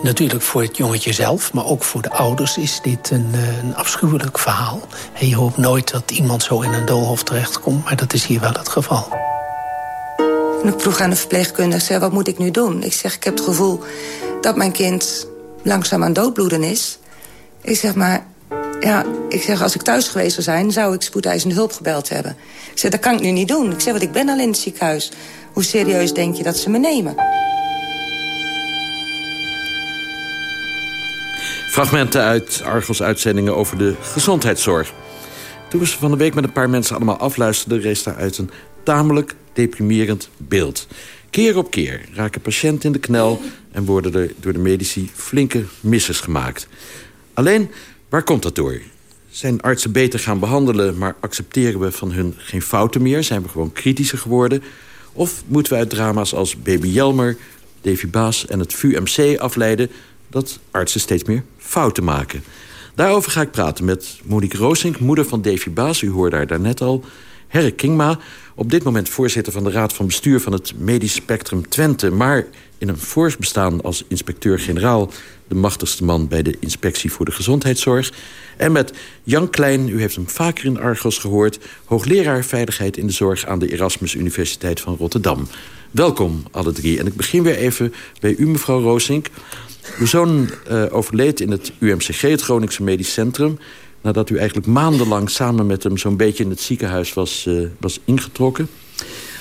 Natuurlijk voor het jongetje zelf, maar ook voor de ouders is dit een, eh, een afschuwelijk verhaal. En je hoopt nooit dat iemand zo in een doolhof terechtkomt, maar dat is hier wel het geval. En ik vroeg aan de verpleegkundige, wat moet ik nu doen? Ik zeg, ik heb het gevoel dat mijn kind langzaam aan doodbloeden is. Ik zeg, maar ja, ik zeg, als ik thuis geweest zou zijn... zou ik spoedeisende hulp gebeld hebben. Ik zeg, dat kan ik nu niet doen. Ik zeg, want ik ben al in het ziekenhuis. Hoe serieus denk je dat ze me nemen? Fragmenten uit Argos uitzendingen over de gezondheidszorg. Toen we ze van de week met een paar mensen allemaal afluisterden... rees daaruit een tamelijk deprimerend beeld. Keer op keer raken patiënten in de knel... en worden er door de medici flinke misses gemaakt. Alleen, waar komt dat door? Zijn artsen beter gaan behandelen... maar accepteren we van hun geen fouten meer? Zijn we gewoon kritischer geworden? Of moeten we uit drama's als Baby Jelmer, Davy Baas en het VUMC afleiden... dat artsen steeds meer fouten maken? Daarover ga ik praten met Monique Roosink, moeder van Davy Baas. U hoorde haar daarnet al. Herre Kingma, op dit moment voorzitter van de Raad van Bestuur... van het Medisch Spectrum Twente... maar in een vorig bestaan als inspecteur-generaal... de machtigste man bij de Inspectie voor de Gezondheidszorg. En met Jan Klein, u heeft hem vaker in Argos gehoord... hoogleraar Veiligheid in de Zorg aan de Erasmus Universiteit van Rotterdam. Welkom, alle drie. En ik begin weer even bij u, mevrouw Roosink. Uw zoon uh, overleed in het UMCG, het Groningse Medisch Centrum... nadat u eigenlijk maandenlang samen met hem zo'n beetje in het ziekenhuis was, uh, was ingetrokken.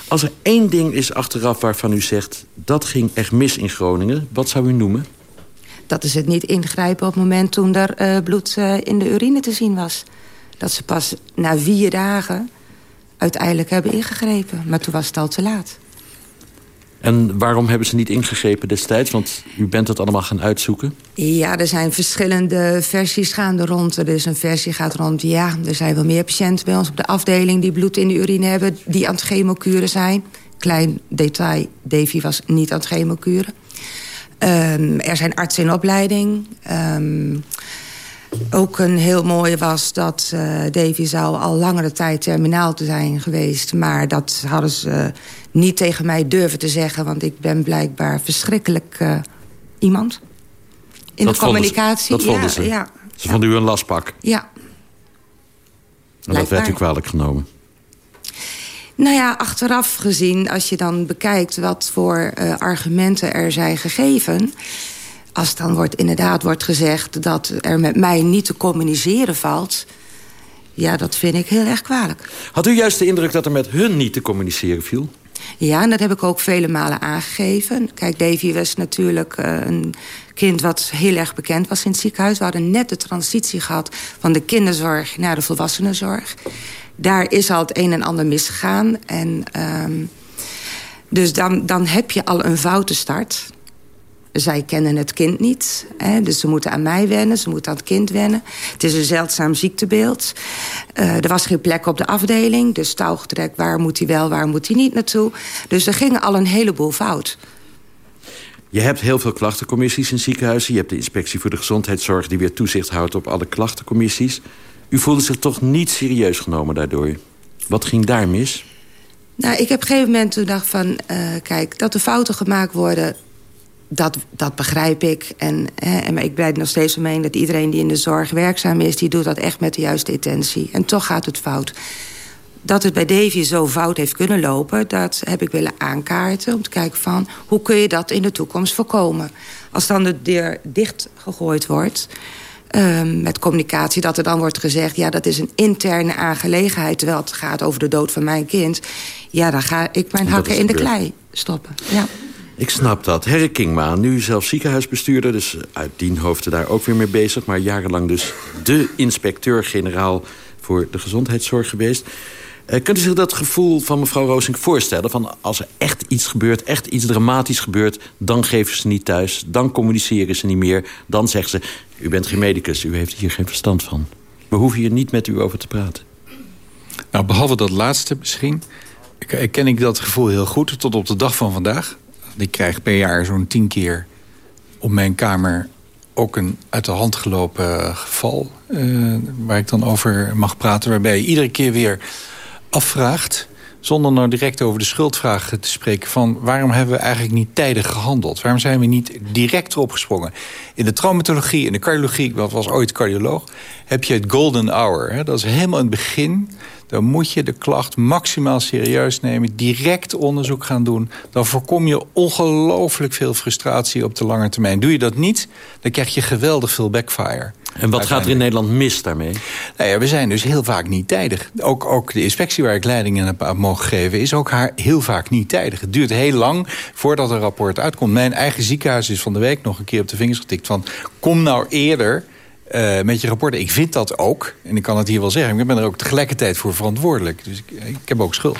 Als er één ding is achteraf waarvan u zegt... dat ging echt mis in Groningen, wat zou u noemen? Dat is het niet ingrijpen op het moment toen er uh, bloed uh, in de urine te zien was. Dat ze pas na vier dagen uiteindelijk hebben ingegrepen. Maar toen was het al te laat. En waarom hebben ze niet ingegrepen destijds? Want u bent het allemaal gaan uitzoeken. Ja, er zijn verschillende versies gaande rond. Er is een versie gaat rond, ja, er zijn wel meer patiënten bij ons op de afdeling... die bloed in de urine hebben, die aan het chemokuren zijn. Klein detail, Davy was niet aan het chemokuren. Um, er zijn artsen in opleiding. Um, ook een heel mooie was dat uh, Davy zou al langere tijd terminaal te zijn geweest. Maar dat hadden ze uh, niet tegen mij durven te zeggen. Want ik ben blijkbaar verschrikkelijk uh, iemand. In dat de communicatie. Ze, dat vonden ja, ze. Ja. Ze vonden u een lastpak. Ja. En dat werd u kwalijk genomen. Nou ja, achteraf gezien, als je dan bekijkt... wat voor argumenten er zijn gegeven... als dan wordt, inderdaad wordt gezegd dat er met mij niet te communiceren valt... ja, dat vind ik heel erg kwalijk. Had u juist de indruk dat er met hun niet te communiceren viel? Ja, en dat heb ik ook vele malen aangegeven. Kijk, Davy was natuurlijk uh, een kind wat heel erg bekend was in het ziekenhuis. We hadden net de transitie gehad van de kinderzorg naar de volwassenenzorg daar is al het een en ander misgegaan. En, um, dus dan, dan heb je al een foute start. Zij kennen het kind niet. Hè, dus ze moeten aan mij wennen, ze moeten aan het kind wennen. Het is een zeldzaam ziektebeeld. Uh, er was geen plek op de afdeling. Dus touwgetrek, waar moet hij wel, waar moet hij niet naartoe. Dus er ging al een heleboel fout. Je hebt heel veel klachtencommissies in ziekenhuizen. Je hebt de inspectie voor de gezondheidszorg... die weer toezicht houdt op alle klachtencommissies. U voelde zich toch niet serieus genomen daardoor? Wat ging daar mis? Nou, ik heb op een gegeven moment toen dacht van... Uh, kijk, dat er fouten gemaakt worden, dat, dat begrijp ik. En, hè, en ik blijf nog steeds omheen dat iedereen die in de zorg werkzaam is... die doet dat echt met de juiste intentie. En toch gaat het fout. Dat het bij Davy zo fout heeft kunnen lopen... dat heb ik willen aankaarten om te kijken van... hoe kun je dat in de toekomst voorkomen? Als dan de deur dicht gegooid wordt... Um, met communicatie, dat er dan wordt gezegd... ja, dat is een interne aangelegenheid... terwijl het gaat over de dood van mijn kind... ja, dan ga ik mijn hakken in de klei stoppen. Ja. Ik snap dat. Herre Kingma, nu zelf ziekenhuisbestuurder... dus uit dien hoofden daar ook weer mee bezig... maar jarenlang dus de inspecteur-generaal voor de gezondheidszorg geweest. Uh, kunt u zich dat gevoel van mevrouw Roosink voorstellen? Van als er echt iets gebeurt, echt iets dramatisch gebeurt... dan geven ze niet thuis, dan communiceren ze niet meer... dan zeggen ze, u bent geen medicus, u heeft hier geen verstand van. We hoeven hier niet met u over te praten. Nou, behalve dat laatste misschien... ken ik dat gevoel heel goed tot op de dag van vandaag. Ik krijg per jaar zo'n tien keer op mijn kamer ook een uit de hand gelopen geval... Uh, waar ik dan over mag praten, waarbij je iedere keer weer afvraagt zonder nou direct over de schuldvragen te spreken... van waarom hebben we eigenlijk niet tijdig gehandeld? Waarom zijn we niet direct erop gesprongen? In de traumatologie, in de cardiologie, ik was ooit cardioloog... heb je het golden hour. Hè? Dat is helemaal in het begin dan moet je de klacht maximaal serieus nemen. Direct onderzoek gaan doen. Dan voorkom je ongelooflijk veel frustratie op de lange termijn. Doe je dat niet, dan krijg je geweldig veel backfire. En wat gaat er in Nederland mis daarmee? Nou ja, we zijn dus heel vaak niet tijdig. Ook, ook de inspectie waar ik leiding in heb mogen geven... is ook haar heel vaak niet tijdig. Het duurt heel lang voordat een rapport uitkomt. Mijn eigen ziekenhuis is van de week nog een keer op de vingers getikt... van kom nou eerder uh, met je rapporten. Ik vind dat ook, en ik kan het hier wel zeggen... ik ben er ook tegelijkertijd voor verantwoordelijk. Dus ik, ik heb ook schuld.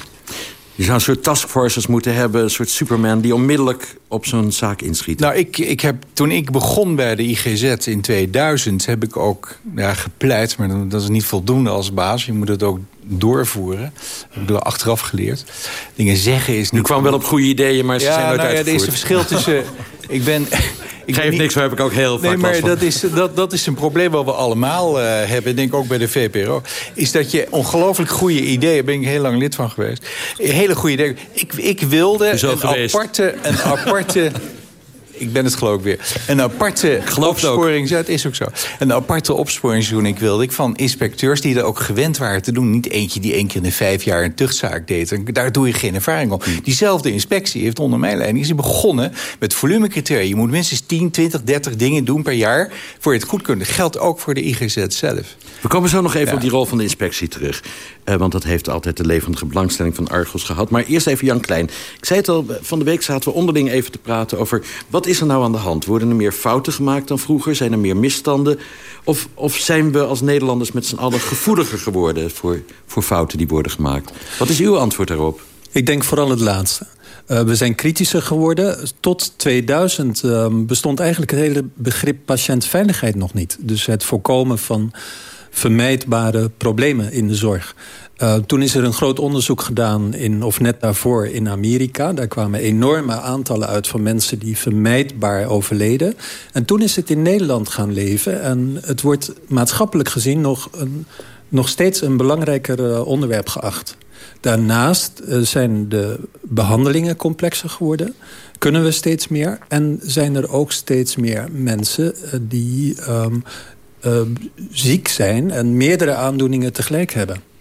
Je zou een soort taskforces moeten hebben, een soort Superman... die onmiddellijk op zo'n zaak inschiet. Nou, ik, ik heb, toen ik begon bij de IGZ in 2000... heb ik ook ja, gepleit, maar dat is niet voldoende als baas. Je moet het ook doorvoeren. Dat heb ik achteraf geleerd. Dingen zeggen is niet... U kwam wel op goede ideeën, maar ze zijn nooit nou, uitgevoerd. Ja, er is een verschil tussen... (laughs) ik ben... Ik Geef niks, daar heb ik ook heel vaak Nee, maar dat is, dat, dat is een probleem wat we allemaal uh, hebben. Ik denk ook bij de VPRO. Is dat je ongelooflijk goede ideeën... Daar ben ik heel lang lid van geweest. Hele goede ideeën. Ik, ik wilde een aparte, een aparte (laughs) ik ben het geloof ik weer. Een aparte opsporing, ja, het is ook zo. Een aparte opsporingsjoen ik wilde ik van inspecteurs die er ook gewend waren te doen. Niet eentje die één keer in de vijf jaar een tuchtzaak deed. En daar doe je geen ervaring op. Hmm. Diezelfde inspectie heeft onder mijn leiding is begonnen met volumecriteria. Je moet minstens 10, 20, 30 dingen doen per jaar voor je het goed kunt. Dat geldt ook voor de IGZ zelf. We komen zo nog even op die rol van de inspectie terug. Uh, want dat heeft altijd de levendige belangstelling van Argos gehad. Maar eerst even Jan Klein. Ik zei het al, van de week zaten we onderling even te praten over... wat is er nou aan de hand? Worden er meer fouten gemaakt dan vroeger? Zijn er meer misstanden? Of, of zijn we als Nederlanders met z'n allen gevoeliger geworden... Voor, voor fouten die worden gemaakt? Wat is uw antwoord daarop? Ik denk vooral het laatste. Uh, we zijn kritischer geworden. Tot 2000 uh, ehm, bestond eigenlijk het hele begrip patiëntveiligheid nog niet. Dus het voorkomen van vermijdbare problemen in de zorg. Uh, toen is er een groot onderzoek gedaan, in, of net daarvoor in Amerika. Daar kwamen enorme aantallen uit van mensen die vermijdbaar overleden. En toen is het in Nederland gaan leven. En het wordt maatschappelijk gezien nog, een, nog steeds een belangrijker uh, onderwerp geacht. Daarnaast uh, zijn de behandelingen complexer geworden. Kunnen we steeds meer. En zijn er ook steeds meer mensen die... Uh, ziek zijn en meerdere aandoeningen tegelijk hebben.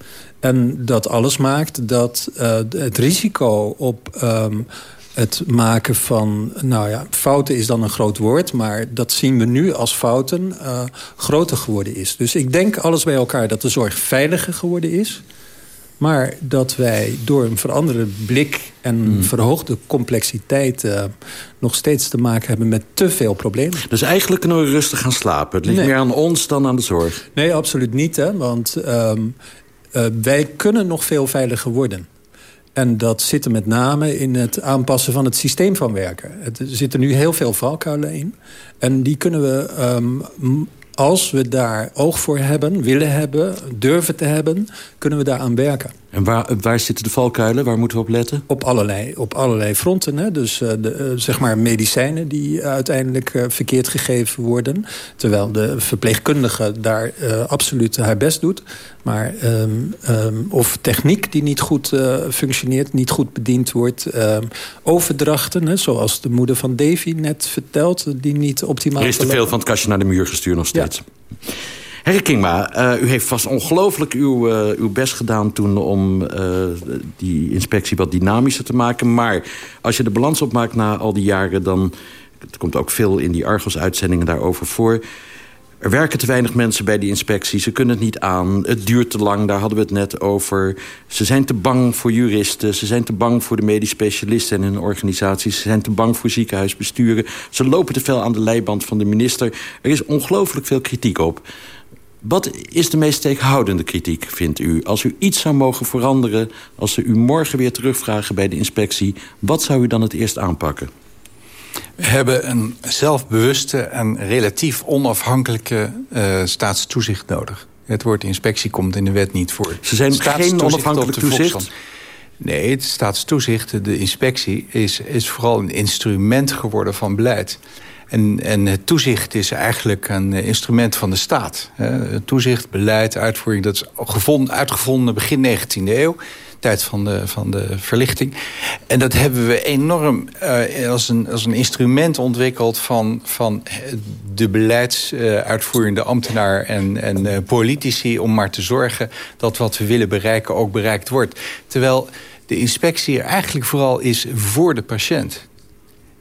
En dat alles maakt dat uh, het risico op um, het maken van... nou ja, fouten is dan een groot woord... maar dat zien we nu als fouten uh, groter geworden is. Dus ik denk alles bij elkaar dat de zorg veiliger geworden is... Maar dat wij door een veranderde blik en mm. verhoogde complexiteit... Uh, nog steeds te maken hebben met te veel problemen. Dus eigenlijk kunnen we rustig gaan slapen. Het ligt meer aan ons dan aan de zorg. Nee, absoluut niet. Hè? Want um, uh, wij kunnen nog veel veiliger worden. En dat zit er met name in het aanpassen van het systeem van werken. Er zitten nu heel veel valkuilen in. En die kunnen we um, als we daar oog voor hebben, willen hebben, durven te hebben... kunnen we daar aan werken. En waar, waar zitten de valkuilen? Waar moeten we op letten? Op allerlei, op allerlei fronten. Hè? Dus uh, de, uh, zeg maar medicijnen die uiteindelijk uh, verkeerd gegeven worden. Terwijl de verpleegkundige daar absoluut haar best doet. Maar, um, um, of techniek die niet goed functioneert, niet goed bediend wordt. Um, overdrachten, hè, zoals de moeder van Davy net vertelt, die niet optimaal... Er is te veel van het kastje naar de muur gestuurd nog steeds. Ja. Herre Kingma, uh, u heeft vast ongelooflijk uw, uh, uw best gedaan toen... om uh, die inspectie wat dynamischer te maken. Maar als je de balans opmaakt na al die jaren... dan er komt ook veel in die Argos-uitzendingen daarover voor... Er werken te weinig mensen bij die inspectie. Ze kunnen het niet aan. Het duurt te lang, daar hadden we het net over. Ze zijn te bang voor juristen. Ze zijn te bang voor de medisch specialisten en hun organisaties. Ze zijn te bang voor ziekenhuisbesturen. Ze lopen te veel aan de leiband van de minister. Er is ongelooflijk veel kritiek op. Wat is de meest tegenhoudende kritiek, vindt u? Als u iets zou mogen veranderen, als ze u morgen weer terugvragen bij de inspectie... wat zou u dan het eerst aanpakken? We hebben een zelfbewuste en relatief onafhankelijke uh, staatstoezicht nodig. Het woord inspectie komt in de wet niet voor. Ze zijn geen onafhankelijk toezicht? Nee, het staatstoezicht, de inspectie, is, is vooral een instrument geworden van beleid. En, en het toezicht is eigenlijk een instrument van de staat. Toezicht, beleid, uitvoering, dat is gevonden, uitgevonden begin 19e eeuw tijd van de, van de verlichting. En dat hebben we enorm uh, als, een, als een instrument ontwikkeld... van, van de beleidsuitvoerende ambtenaar en, en uh, politici... om maar te zorgen dat wat we willen bereiken ook bereikt wordt. Terwijl de inspectie er eigenlijk vooral is voor de patiënt.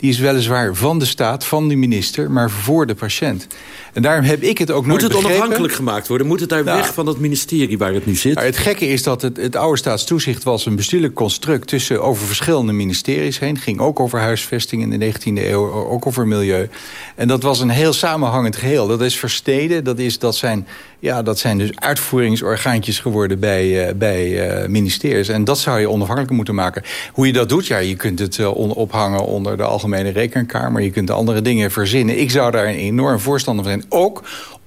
Die is weliswaar van de staat, van de minister, maar voor de patiënt. En daarom heb ik het ook nooit Moet het begrepen. onafhankelijk gemaakt worden? Moet het daar nou, weg van dat ministerie waar het nu zit? Nou, het gekke is dat het, het oude staatstoezicht was een bestuurlijk construct... tussen over verschillende ministeries heen. ging ook over huisvesting in de 19e eeuw, ook over milieu. En dat was een heel samenhangend geheel. Dat is versteden, dat, is, dat, zijn, ja, dat zijn dus uitvoeringsorgaantjes geworden bij, uh, bij uh, ministeries. En dat zou je onafhankelijk moeten maken. Hoe je dat doet, ja, je kunt het uh, ophangen onder de Algemene Rekenkamer. Je kunt andere dingen verzinnen. Ik zou daar een enorm voorstander van zijn ook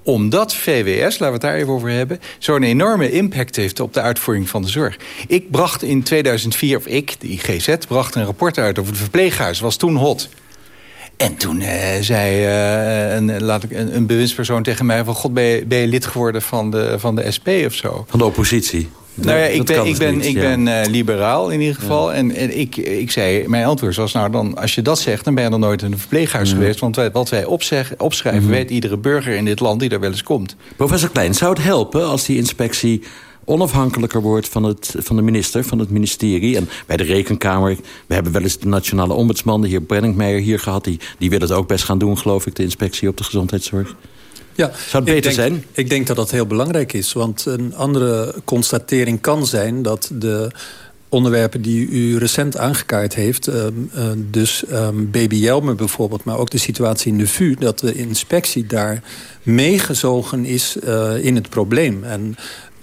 omdat VWS, laten we het daar even over hebben... zo'n enorme impact heeft op de uitvoering van de zorg. Ik bracht in 2004, of ik, de IGZ, bracht een rapport uit over het verpleeghuis. was toen hot. En toen uh, zei uh, een, laat ik, een, een bewindspersoon tegen mij... van God, ben je, ben je lid geworden van de, van de SP of zo? Van de oppositie? Nou ja, ik ben, ik ben, ik ben uh, liberaal in ieder geval. Ja. En, en ik, ik zei, mijn antwoord was, nou dan, als je dat zegt... dan ben je nog nooit in een verpleeghuis ja. geweest. Want wat wij opzeg, opschrijven, mm -hmm. weet iedere burger in dit land die er wel eens komt. Professor Klein, zou het helpen als die inspectie onafhankelijker wordt van, het, van de minister, van het ministerie. En bij de Rekenkamer, we hebben wel eens de nationale ombudsman... de heer Brenningmeijer hier gehad, die, die wil het ook best gaan doen... geloof ik, de inspectie op de gezondheidszorg. Ja, Zou het beter ik denk, zijn? Ik denk dat dat heel belangrijk is. Want een andere constatering kan zijn dat de onderwerpen die u recent aangekaart heeft... Um, uh, dus um, baby Jelmer bijvoorbeeld, maar ook de situatie in de VU... dat de inspectie daar meegezogen is uh, in het probleem. En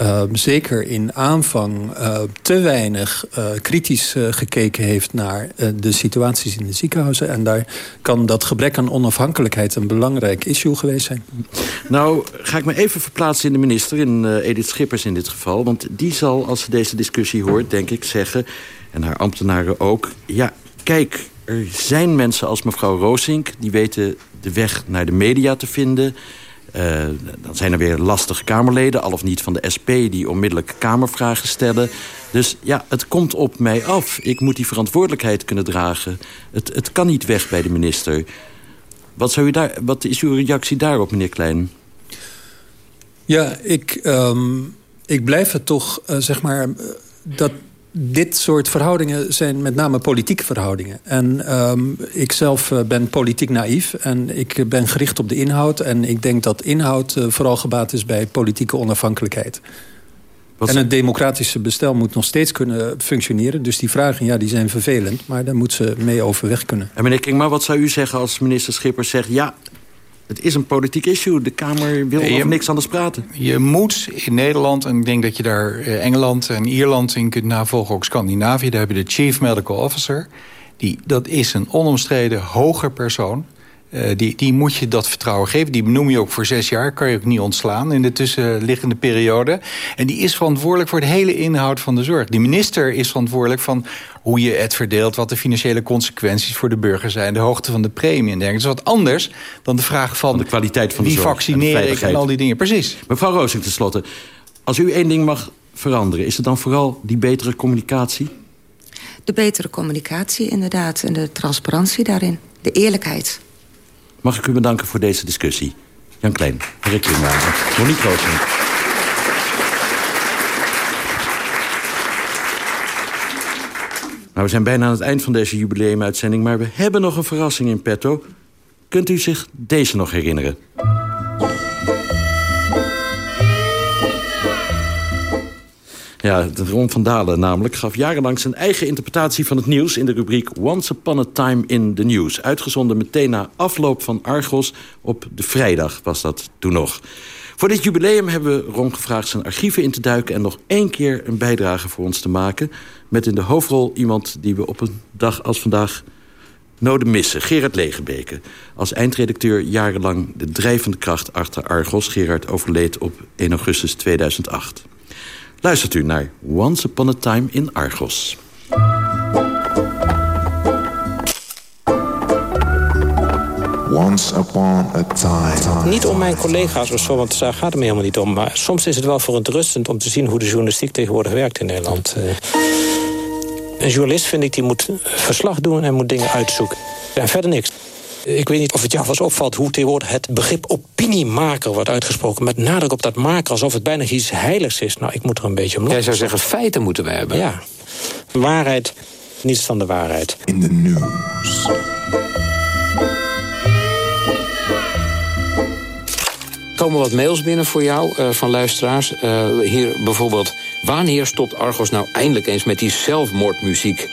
uh, zeker in aanvang uh, te weinig uh, kritisch gekeken heeft naar de situaties in de ziekenhuizen. En daar kan dat gebrek aan onafhankelijkheid een belangrijk issue geweest zijn. Nou, ga ik me even verplaatsen in de minister, in Edith Schippers in dit geval. Want die zal, als ze deze discussie hoort, denk ik zeggen, en haar ambtenaren ook... ja, kijk, er zijn mensen als mevrouw Roosink... die weten de weg naar de media te vinden... Uh, dan zijn er weer lastige Kamerleden, al of niet van de SP... die onmiddellijk Kamervragen stellen. Dus ja, het komt op mij af. Ik moet die verantwoordelijkheid kunnen dragen. Het, het kan niet weg bij de minister. Wat, zou u daar, wat is uw reactie daarop, meneer Klein? Ja, ik, um, ik blijf het toch, uh, zeg maar... Uh, dat dit soort verhoudingen zijn met name politieke verhoudingen. En um, ik zelf uh, ben politiek naïef en ik ben gericht op de inhoud. En ik denk dat inhoud uh, vooral gebaat is bij politieke onafhankelijkheid. Wat en het democratische bestel moet nog steeds kunnen functioneren. Dus die vragen, ja, die zijn vervelend. Maar daar moet ze mee overweg kunnen. En meneer King, maar wat zou u zeggen als minister Schippers zegt... ja, Het is een politiek issue. De Kamer wil over niks anders praten. Je moet in Nederland, en ik denk dat je daar eh, Engeland en Ierland in kunt navolgen... ook Scandinavië, daar hebben de Chief Medical Officer... Die, dat is een onomstreden hoger persoon... Uh, die, die moet je dat vertrouwen geven. Die benoem je ook voor zes jaar. Kan je ook niet ontslaan in de tussenliggende periode. En die is verantwoordelijk voor de hele inhoud van de zorg. Die minister is verantwoordelijk van hoe je het verdeelt... wat de financiële consequenties voor de burger zijn... de hoogte van de premie en dergelijke. Dat is wat anders dan de vraag van... de kwaliteit van de wie zorg vaccineer ik en al die dingen. Precies. Mevrouw Roosing, tenslotte. Als u één ding mag veranderen... is het dan vooral die betere communicatie? De betere communicatie, inderdaad. En de transparantie daarin. De eerlijkheid. Mag ik u bedanken voor deze discussie. Jan Klein, Rick Klingwagen, Monique Roosing. Nou, we zijn bijna aan het eind van deze jubileumuitzending... maar we hebben nog een verrassing in petto. Kunt u zich deze nog herinneren? Ja, Ron van Dalen namelijk gaf jarenlang zijn eigen interpretatie van het nieuws... in de rubriek Once Upon a Time in the News. Uitgezonden meteen na afloop van Argos op de vrijdag was dat toen nog. Voor dit jubileum hebben we Ron gevraagd zijn archieven in te duiken... en nog één keer een bijdrage voor ons te maken... met in de hoofdrol iemand die we op een dag als vandaag noden missen. Gerard Legebeke. Als eindredacteur jarenlang de drijvende kracht achter Argos. Gerard overleed op 1 augustus 2008. Luistert u naar Once Upon a Time in Argos. Once upon a time. Niet om mijn collega's of zo, want daar gaat het me helemaal niet om. Maar soms is het wel verontrustend om te zien hoe de journalistiek tegenwoordig werkt in Nederland. Eh, een journalist, vind ik, die moet verslag doen en moet dingen uitzoeken. En verder niks. Ik weet niet of het jou was opvalt hoe tegenwoordig het begrip opiniemaker wordt uitgesproken. Met nadruk op dat maken, alsof het bijna iets heiligs is. Nou, ik moet er een beetje om Jij zou zeggen, feiten moeten we hebben. Ja. Waarheid, niets dan de waarheid. In de news. Er komen wat mails binnen voor jou uh, van luisteraars. Uh, hier bijvoorbeeld, wanneer stopt Argos nou eindelijk eens met die zelfmoordmuziek?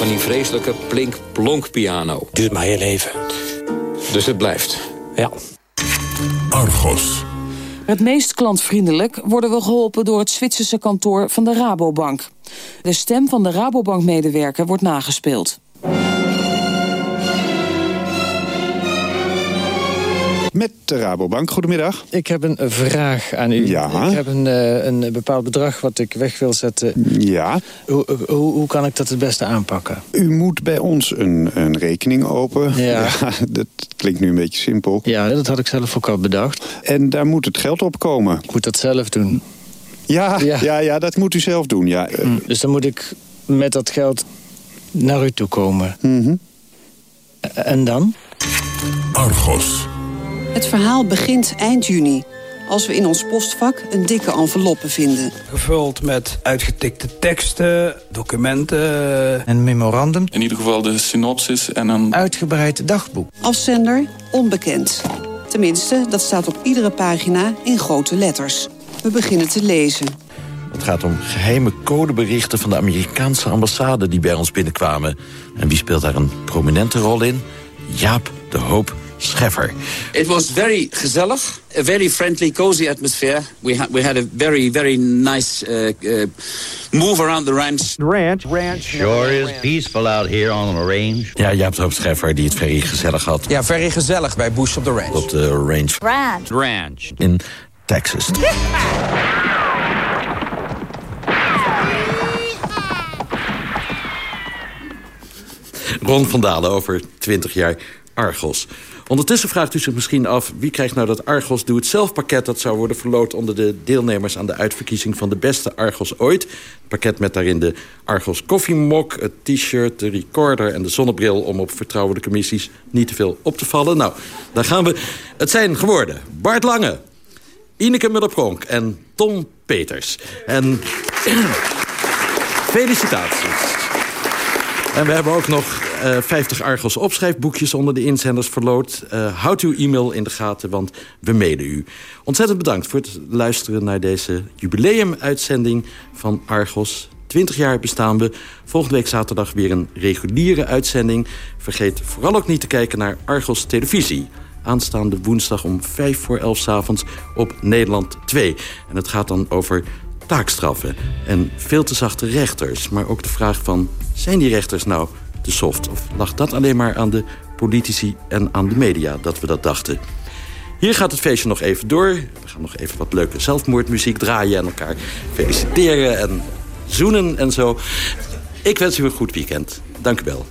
Van die vreselijke plink-plonk piano. Duurt maar heel leven. Dus het blijft? Ja. Argos. Het meest klantvriendelijk worden we geholpen door het Zwitserse kantoor van de Rabobank. De stem van de Rabobank-medewerker wordt nagespeeld. Met de Rabobank, goedemiddag. Ik heb een vraag aan u. Ja. Ik heb een, uh, een bepaald bedrag wat ik weg wil zetten. Ja. Hoe, hoe, hoe kan ik dat het beste aanpakken? U moet bij ons een, een rekening open. Ja. (laughs) ja. Dat klinkt nu een beetje simpel. Ja, dat had ik zelf ook al bedacht. En daar moet het geld op komen. Ik moet dat zelf doen. Ja, ja, ja, ja dat moet u zelf doen. Ja. Hm, dus dan moet ik met dat geld naar u toe komen. Mm -hmm. En dan? Argos. Het verhaal begint eind juni, als we in ons postvak een dikke enveloppe vinden. Gevuld met uitgetikte teksten, documenten... Een memorandum. In ieder geval de synopsis en een... Uitgebreid dagboek. Afzender onbekend. Tenminste, dat staat op iedere pagina in grote letters. We beginnen te lezen. Het gaat om geheime codeberichten van de Amerikaanse ambassade die bij ons binnenkwamen. En wie speelt daar een prominente rol in? Jaap de Hoop Scheffer. It was very gezellig, a very friendly, cozy atmosphere. We had we had a very very nice uh, uh, move around the ranch. The ranch, ranch. Sure is peaceful out here on the range. Ja, Jaap de Hoop Scheffer die het very gezellig had. Ja, very gezellig bij Bush op de ranch. Op de range. Ranch. Ranch. In Texas. (laughs) Ron van Dalen over 20 jaar Argos. Ondertussen vraagt u zich misschien af... wie krijgt nou dat Argos Doe-het-zelf pakket... dat zou worden verloot onder de deelnemers aan de uitverkiezing... van de beste Argos ooit. Het pakket met daarin de Argos koffiemok, het t-shirt, de recorder... en de zonnebril om op vertrouwelijke missies niet te veel op te vallen. Nou, daar gaan we. Het zijn geworden Bart Lange, Ineke Muller-Pronk en Tom Peters. En (clears throat) felicitaties. En we hebben ook nog uh, 50 Argos opschrijfboekjes onder de inzenders verloot. Uh, houd uw e-mail in de gaten, want we mailen u. Ontzettend bedankt voor het luisteren naar deze jubileumuitzending van Argos. 20 jaar bestaan we. Volgende week zaterdag weer een reguliere uitzending. Vergeet vooral ook niet te kijken naar Argos Televisie. Aanstaande woensdag om 5 voor 11 s avonds op Nederland 2. En het gaat dan over taakstraffen en veel te zachte rechters. Maar ook de vraag van, zijn die rechters nou te soft? Of lag dat alleen maar aan de politici en aan de media dat we dat dachten? Hier gaat het feestje nog even door. We gaan nog even wat leuke zelfmoordmuziek draaien... en elkaar feliciteren en zoenen en zo. Ik wens u een goed weekend. Dank u wel.